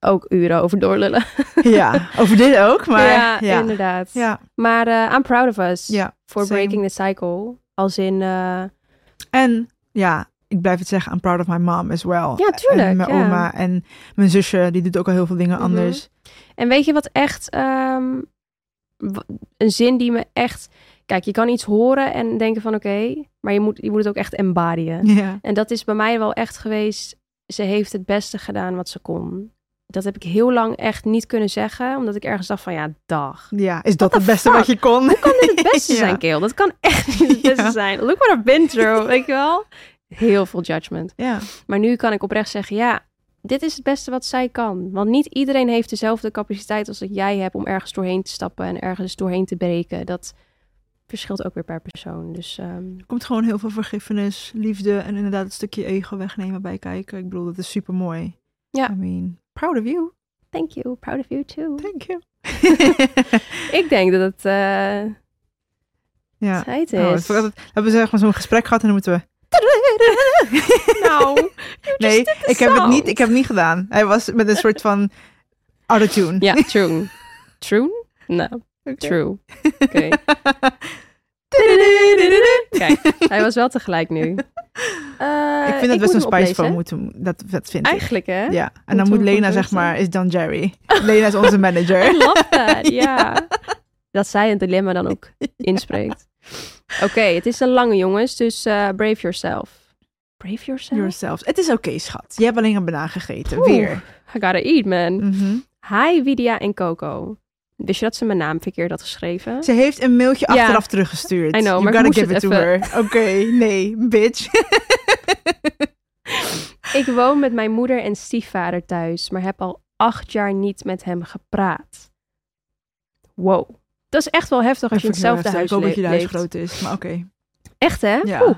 ook uren over doorlullen. Ja, over dit ook, maar ja, ja. inderdaad. Ja, Maar eh, I'm proud of us ja. same. breaking the cycle. Als in, eh, En ja, ik blijf het zeggen, I'm proud of my mom as well. Ja, tuurlijk, En mijn ja. oma en mijn zusje, die doet ook al heel veel dingen Mhm. anders. En weet je wat echt ehm, een zin die me echt. Kijk, je kan iets horen en denken van oké, maar je moet, je moet het ook echt embodyen. Ja. En dat is bij mij wel echt geweest. Ze heeft het beste gedaan wat ze kon. Dat heb ik heel lang echt niet kunnen zeggen, omdat ik ergens dacht van ja, dag. ja, is dat het beste fuck? wat je kon? Hoe kan dit het beste Ja. zijn, Keel? Dat kan echt niet het beste Ja. zijn. Look what I've been through, weet je wel? Heel veel judgment. Ja, Maar nu kan ik oprecht zeggen, ja, dit is het beste wat zij kan. Want niet iedereen heeft dezelfde capaciteit als dat jij hebt om ergens doorheen te stappen en ergens doorheen te breken. Dat verschilt ook weer per persoon. Dus ehm, er komt gewoon heel veel vergiffenis, liefde en inderdaad het stukje ego wegnemen bij kijken. Ik bedoel, dat is super mooi. Ja. I mean, proud of you. thank you, proud of you too. Thank you. Ik denk dat het eh ja. tijd Oh, is. we hebben zeg maar zo'n gesprek gehad en dan moeten we... nou, Nee, ik heb, het niet, ik heb het niet gedaan. Hij was met een soort van autotune. ja, true. True? Nou, true. Oké. Kijk, hij was wel tegelijk nu. Eh, ik vind dat best een spice van moeten. Dat, dat vind ik. Eigenlijk, hè? Ja, en dan we moet Lena, zeg maar, is dan Jerry. Lena is onze I manager. love that, ja. Dat zij het dilemma dan ook inspreekt. Oké, het is een lange jongens, dus eh, brave yourself. Brave yourself? Yourself. Het is oké, schat. Je hebt alleen een banaan gegeten. Oeh. Weer. I gotta eat, man. Mhm. Hi, Widia en Coco. Wist je dat ze mijn naam verkeerd had geschreven? Ze heeft een mailtje Ja. achteraf teruggestuurd. I know, you maar ik gotta moest give it het to her. Oké, nee, bitch. Ik woon met mijn moeder en stiefvader thuis, maar heb al acht jaar niet met hem gepraat. Wow. Dat is echt wel heftig als je in hetzelfde huis heftig. Ik hoop dat je huis leeft. groot is, maar oké. Echt hè? Ja. Oeh.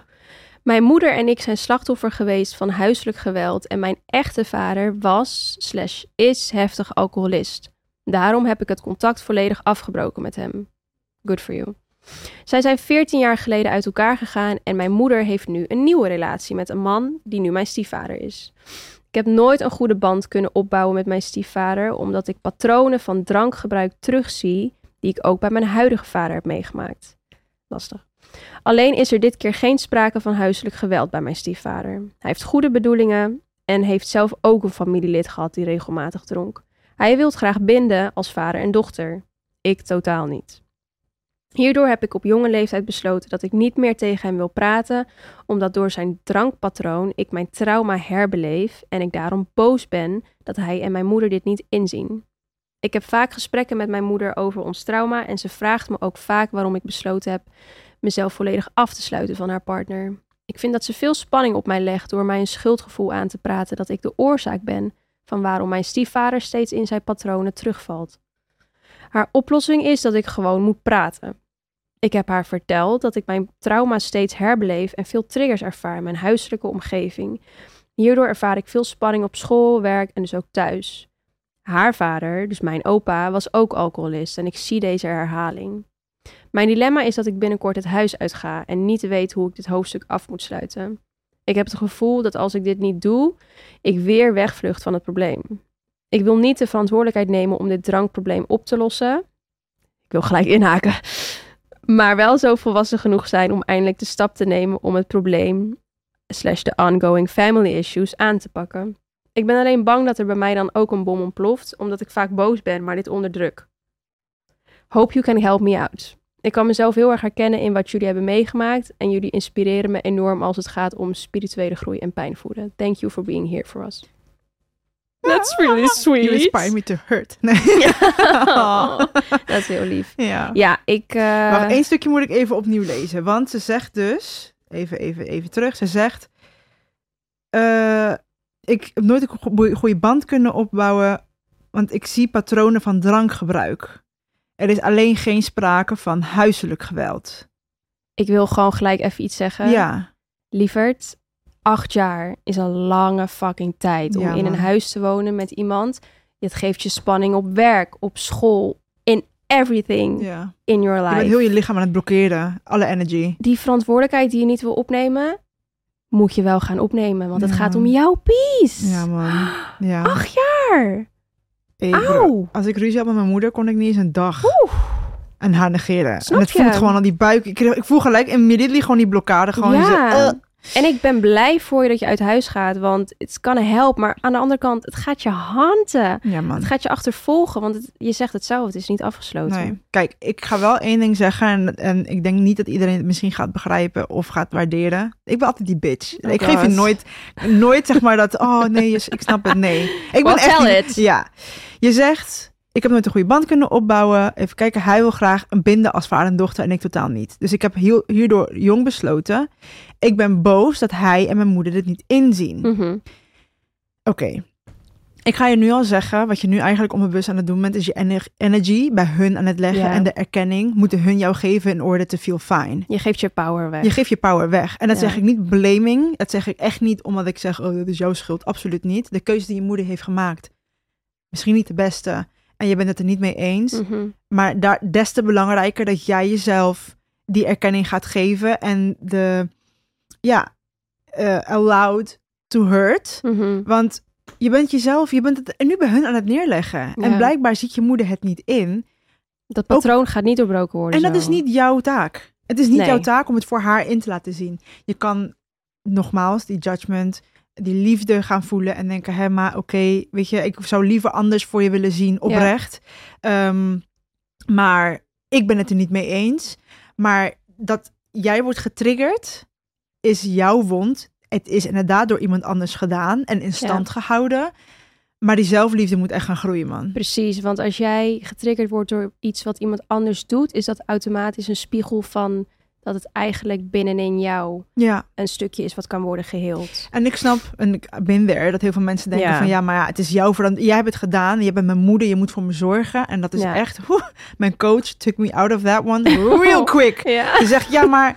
Mijn moeder en ik zijn slachtoffer geweest van huiselijk geweld en mijn echte vader was slash is heftig alcoholist. Daarom heb ik het contact volledig afgebroken met hem. Good for you. Zij zijn 14 jaar geleden uit elkaar gegaan en mijn moeder heeft nu een nieuwe relatie met een man die nu mijn stiefvader is. Ik heb nooit een goede band kunnen opbouwen met mijn stiefvader, omdat ik patronen van drankgebruik terugzie die ik ook bij mijn huidige vader heb meegemaakt. Lastig. Alleen is er dit keer geen sprake van huiselijk geweld bij mijn stiefvader. Hij heeft goede bedoelingen en heeft zelf ook een familielid gehad die regelmatig dronk. Hij wil graag binden als vader en dochter. Ik totaal niet. Hierdoor heb ik op jonge leeftijd besloten dat ik niet meer tegen hem wil praten, omdat door zijn drankpatroon ik mijn trauma herbeleef en ik daarom boos ben dat hij en mijn moeder dit niet inzien. Ik heb vaak gesprekken met mijn moeder over ons trauma en ze vraagt me ook vaak waarom ik besloten heb mezelf volledig af te sluiten van haar partner. Ik vind dat ze veel spanning op mij legt door mij een schuldgevoel aan te praten dat ik de oorzaak ben van waarom mijn stiefvader steeds in zijn patronen terugvalt. Haar oplossing is dat ik gewoon moet praten. Ik heb haar verteld dat ik mijn trauma steeds herbeleef en veel triggers ervaar in mijn huiselijke omgeving. Hierdoor ervaar ik veel spanning op school, werk en dus ook thuis. Haar vader, dus mijn opa, was ook alcoholist en ik zie deze herhaling. Mijn dilemma is dat ik binnenkort het huis uitga en niet weet hoe ik dit hoofdstuk af moet sluiten. Ik heb het gevoel dat als ik dit niet doe, ik weer wegvlucht van het probleem. Ik wil niet de verantwoordelijkheid nemen om dit drankprobleem op te lossen. Ik wil gelijk inhaken. Maar wel zo volwassen genoeg zijn om eindelijk de stap te nemen om het probleem, slash de ongoing family issues, aan te pakken. Ik ben alleen bang dat er bij mij dan ook een bom ontploft, omdat ik vaak boos ben, maar dit onderdruk. Hope you can help me out. Ik kan mezelf heel erg herkennen in wat jullie hebben meegemaakt en jullie inspireren me enorm als het gaat om spirituele groei en pijn voeden. Thank you for being here for us. That's really sweet. You inspire me to hurt. Nee. Oh, dat is heel lief. ja. Ja, ik... eh, Wacht, één stukje moet ik even opnieuw lezen. Want ze zegt dus... Even, even, even terug. Ze zegt... eh, ik heb nooit een go- goede band kunnen opbouwen... want ik zie patronen van drankgebruik. Er is alleen geen sprake van huiselijk geweld. Ik wil gewoon gelijk even iets zeggen. ja, Lieverd, acht jaar is een lange fucking tijd om Ja, in een huis te wonen met iemand. Het geeft je spanning op werk, op school, in everything ja. in your Je life. bent heel je lichaam aan het blokkeren. Alle energy. Die verantwoordelijkheid die je niet wil opnemen, moet je wel gaan opnemen. Want het Ja. gaat om jouw peace. Ja, man. Ja. Acht jaar. Hey. Auw. Als ik ruzie had met mijn moeder, kon ik niet eens een dag Oeh. aan haar negeren. Snap en het voelt gewoon aan die buik. Ik, ik voel gelijk immediately gewoon die blokkade. Gewoon Ja. zo, eh. En ik ben blij voor je dat je uit huis gaat, want het kan help. Maar aan de andere kant, het gaat je handen. Ja, man. Het gaat je achtervolgen, want het- je zegt het zelf, het is niet afgesloten. Nee. Kijk, ik ga wel één ding zeggen. En, en ik denk niet dat iedereen het misschien gaat begrijpen of gaat waarderen. Ik ben altijd die bitch. Oh ik geef je nooit, nooit zeg maar dat. Oh nee, je- ik snap het. Nee. Ik Well, echt. it. Ja. Je zegt. Ik heb nooit een goede band kunnen opbouwen. Even kijken, hij wil graag een binden als vader en dochter en ik totaal niet. Dus ik heb hierdoor jong besloten. Ik ben boos dat hij en mijn moeder dit niet inzien. Mhm. Oké. Ik ga je nu al zeggen, wat je nu eigenlijk onbewust aan het doen bent, is je ener- energy bij hun aan het leggen en de erkenning moeten hun jou geven in order to feel fine. Je geeft je power weg. Je geeft je power weg. En dat Ja. zeg ik niet blaming. Dat zeg ik echt niet omdat ik zeg, oh, dat is jouw schuld. Absoluut niet. De keuze die je moeder heeft gemaakt, misschien niet de beste. En je bent het er niet mee eens. Mhm. Maar daar, des te belangrijker dat jij jezelf die erkenning gaat geven en de, ja, eh, allowed to hurt. Mhm. Want je bent jezelf, je bent het nu bij hun aan het neerleggen. En blijkbaar ziet je moeder het niet in. Dat patroon gaat niet doorbroken worden. En dat is niet jouw taak. Het is niet Nee. jouw taak om het voor haar in te laten zien. Je kan nogmaals die judgment, die liefde gaan voelen en denken, hé, maar oké, weet je, ik zou liever anders voor je willen zien, oprecht. Ehm, maar ik ben het er niet mee eens. Maar dat jij wordt getriggerd, is jouw wond. Het is inderdaad door iemand anders gedaan en in stand gehouden. Maar die zelfliefde moet echt gaan groeien, man. Precies, want als jij getriggerd wordt door iets wat iemand anders doet, is dat automatisch een spiegel van dat het eigenlijk binnenin jou Ja, een stukje is wat kan worden geheeld. en ik snap, en ik ben there, dat heel veel mensen denken Ja. van ja, maar ja, het is jouw verantwoordelijkheid. Jij hebt het gedaan, je bent mijn moeder, je moet voor me zorgen. En dat is Ja. echt, mijn coach took me out of that one real quick. Ja. Ze zegt, ja, maar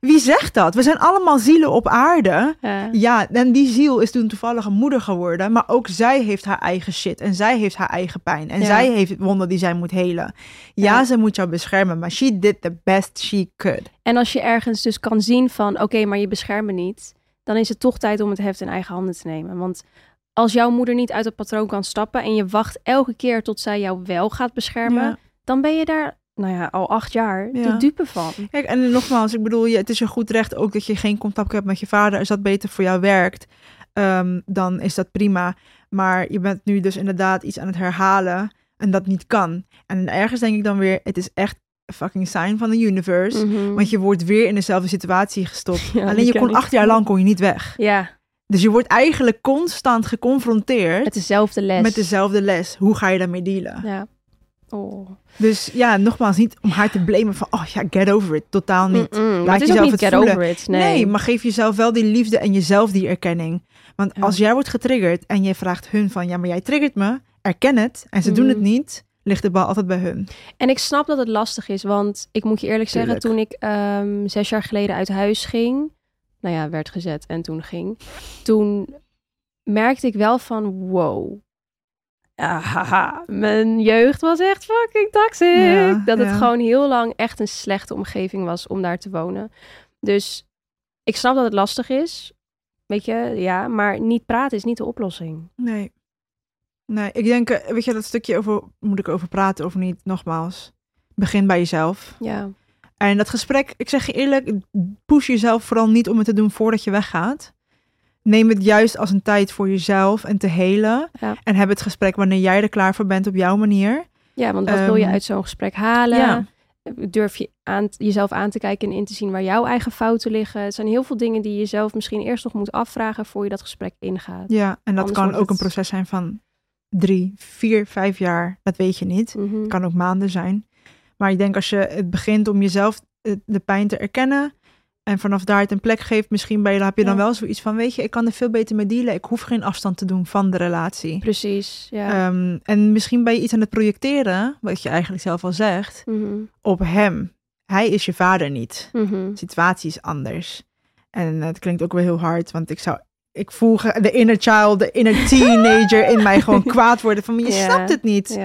wie zegt dat? We zijn allemaal zielen op aarde. Ja. Ja, en die ziel is toen toevallig een moeder geworden. Maar ook zij heeft haar eigen shit. En zij heeft haar eigen pijn. En Ja. zij heeft het wonder die zij moet helen. Ja, Ja. ze moet jou beschermen. Maar she did the best she could. En als je ergens dus kan zien van, oké, maar je beschermt me niet, dan is het toch tijd om het heft in eigen handen te nemen. Want als jouw moeder niet uit het patroon kan stappen en je wacht elke keer tot zij jou wel gaat beschermen, dan ben je daar, nou ja, al acht jaar Ja. de dupe van. Kijk, en nogmaals, ik bedoel, je, het is je goed recht ook dat je geen contact hebt met je vader. Als dat beter voor jou werkt, ehm, dan is dat prima. Maar je bent nu dus inderdaad iets aan het herhalen en dat niet kan. En ergens denk ik dan weer, het is echt een fucking sign van de universe. Mhm. Want je wordt weer in dezelfde situatie gestopt. Ja, Alleen je kon acht jaar lang kon je niet weg. Ja, Dus je wordt eigenlijk constant geconfronteerd met dezelfde les. met dezelfde les. Hoe ga je daarmee dealen? Ja. Oh. Dus ja, nogmaals, niet om haar te blamen van, oh ja, get over it. Totaal niet. Laat jezelf niet het get voelen. over it. Nee. Nee. maar geef jezelf wel die liefde en jezelf die erkenning. Want Ja. als jij wordt getriggerd en je vraagt hun van, ja, maar jij triggert me, erken het. En ze doen het niet, ligt de bal altijd bij hun. En ik snap dat het lastig is, want ik moet je eerlijk zeggen, toen ik ehm, zes jaar geleden uit huis ging, nou ja, werd gezet en toen ging, toen merkte ik wel van, wow, haha, mijn jeugd was echt fucking toxic. Ja, dat het ja. gewoon heel lang echt een slechte omgeving was om daar te wonen. Dus ik snap dat het lastig is, weet je, ja, maar niet praten is niet de oplossing. Nee. Nee, ik denk, eh, weet je, dat stukje over, moet ik over praten of niet? Nogmaals, begin bij jezelf. Ja, En dat gesprek, ik zeg je eerlijk, push jezelf vooral niet om het te doen voordat je weggaat. Neem het juist als een tijd voor jezelf en te helen. Ja. En heb het gesprek wanneer jij er klaar voor bent op jouw manier. ja want wat wil je Ehm, uit zo'n gesprek halen? Ja. durf je aan, jezelf aan te kijken en in te zien waar jouw eigen fouten liggen. Het zijn heel veel dingen die je jezelf misschien eerst nog moet afvragen voor je dat gesprek ingaat. Ja, en dat Anders kan ook een proces zijn van drie, vier, vijf jaar. Dat weet je niet. Mhm. Het kan ook maanden zijn. Maar ik denk als je het begint om jezelf eh, de pijn te erkennen. En vanaf daar het een plek geeft, misschien bij je, heb je dan Ja. wel zoiets van, weet je, ik kan er veel beter mee dealen. Ik hoef geen afstand te doen van de relatie. Precies, ja. Ehm, en misschien ben je iets aan het projecteren, wat je eigenlijk zelf al zegt, Mhm. op hem. Hij is je vader niet. Mhm. De situatie is anders. En het klinkt ook wel heel hard, want ik zou, ik voel de inner child, de inner teenager in mij gewoon kwaad worden van, je snapt het niet.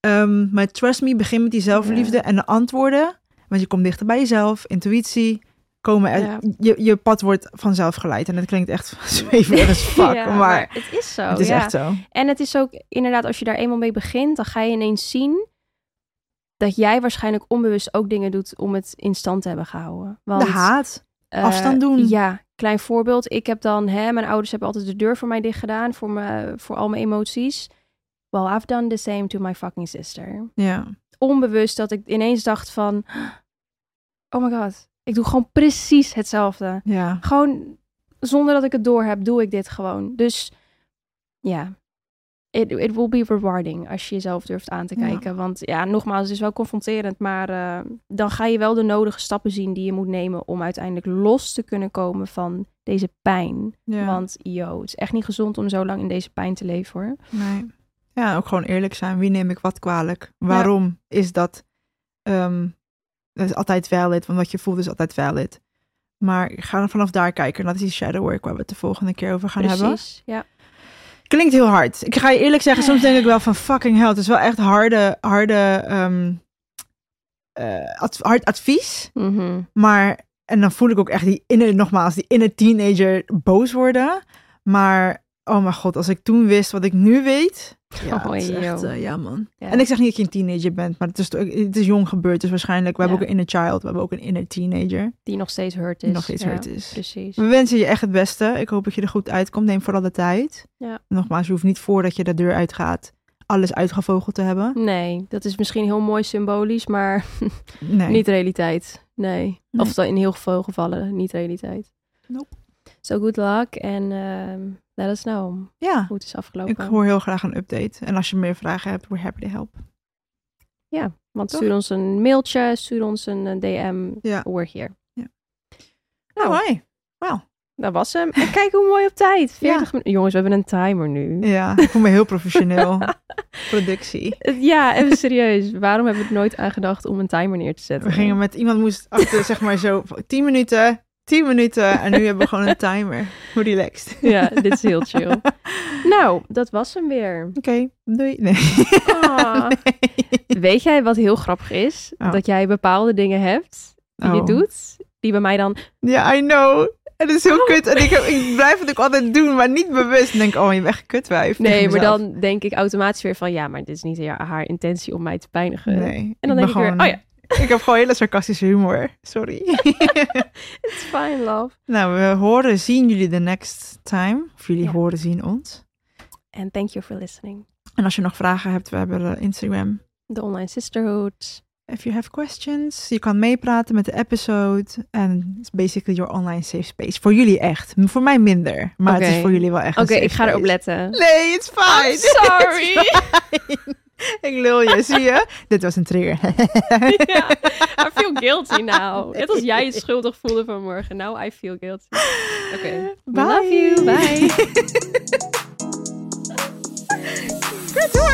Ehm, maar trust me, begin met die zelfliefde en de antwoorden, want je komt dichter bij jezelf, intuïtie. Komen Ja. je, je pad wordt vanzelf geleid. En dat klinkt echt zweverig as fuck, Ja, maar, het is zo. het is ja. echt zo. En het is ook inderdaad, als je daar eenmaal mee begint, dan ga je ineens zien dat jij waarschijnlijk onbewust ook dingen doet om het in stand te hebben gehouden. Want, de haat. eh, afstand doen. Ja, klein voorbeeld. Ik heb dan, hè, mijn ouders hebben altijd de deur voor mij dicht gedaan voor, me, voor al mijn emoties. Well, I've done the same to my fucking sister. Ja. Onbewust dat ik ineens dacht van, oh my god, ik doe gewoon precies hetzelfde. Ja. Gewoon zonder dat ik het door heb, doe ik dit gewoon. Dus ja, it, it will be rewarding als je jezelf durft aan te Ja. kijken. Want ja, nogmaals, het is wel confronterend, maar eh, dan ga je wel de nodige stappen zien die je moet nemen om uiteindelijk los te kunnen komen van deze pijn. ja. Want yo, het is echt niet gezond om zo lang in deze pijn te leven hoor. Nee. Ja, ook gewoon eerlijk zijn. Wie neem ik wat kwalijk? Waarom is dat? ehm, dat is altijd valid, want wat je voelt is altijd valid. Maar ga dan vanaf daar kijken. En dat is die shadow work waar we het de volgende keer over gaan hebben. Precies, ja. Klinkt heel hard. Ik ga je eerlijk zeggen, soms denk ik wel van fucking hell. Het is wel echt harde, harde, ehm, eh, hard advies. Mhm. Maar, en dan voel ik ook echt die inner, nogmaals, die inner teenager boos worden. Maar, oh mijn god, als ik toen wist wat ik nu weet. Ja, Oh, is echt, eh, ja man. Ja. En ik zeg niet dat je een teenager bent, maar het is, het is jong gebeurd. Dus waarschijnlijk, we hebben ook een inner child, we hebben ook een inner teenager. Die nog steeds hurt is. Die nog steeds Ja, hurt is. Precies. We wensen je echt het beste. Ik hoop dat je er goed uitkomt. Neem vooral de tijd. Ja. Nogmaals, je hoeft niet voordat je de deur uitgaat alles uitgevogeld te hebben. Nee, dat is misschien heel mooi symbolisch, maar Nee. Niet realiteit. Nee. Nee. Of in heel veel gevallen niet realiteit. Nope. So good luck en ehm, let us know Ja, hoe het is ik afgelopen. hoor heel graag een update. En als je meer vragen hebt, we're happy to help. Ja, want Toch? stuur ons een mailtje, stuur ons een eh, DM. Ja. We're here. Nou. Oh, hi. Dat was hem. En kijk hoe mooi op tijd. 40 minuten. Jongens, we hebben een timer nu. Ja, ik voel me heel professioneel. Productie. Ja, even serieus. Waarom hebben we er nooit aan gedacht om een timer neer te zetten? We gingen met iemand moest achter, zeg maar zo, 10 minuten, 10 minuten. En nu hebben we gewoon een timer. Hoe relaxed. Ja, dit is heel chill. Nou, dat was hem weer. Oké, doei. Nee. Ah. Weet jij wat heel grappig is? Oh. Dat jij bepaalde dingen hebt die je Oh. doet, die bij mij dan... Ja, I know. Het is heel kut. En ik, heb, ik blijf het ook altijd doen, maar niet bewust. En denk, oh, je bent echt kutwijf. Nee, maar dan denk ik automatisch weer van... Ja, maar dit is niet haar, intentie om mij te pijnigen. Nee. En dan denk ik weer, gewoon- oh ja, Ik heb gewoon hele sarcastische humor. Sorry. it's fine, love. nou, we horen, zien jullie the next time. Of jullie horen, zien ons. And thank you for listening. En als je nog vragen hebt, we hebben eh, Instagram. The Online Sisterhood. If you have questions, je kan meepraten met de episode. En it's basically your online safe space. Voor jullie echt. Voor mij minder. Maar het is voor jullie wel echt Oké, ik ga erop letten. Nee, it's fine. I'm sorry. ik lul je, zie je? Dit was een trigger. ja, I feel guilty now. Net als jij je schuldig voelde vanmorgen. Now I feel guilty. Oké. Bye. Love you. Bye. Kut hoor.